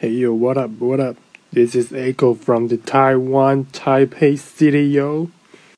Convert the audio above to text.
Hey yo, what up, what up? This is Echo from the Taiwan Taipei City, yo.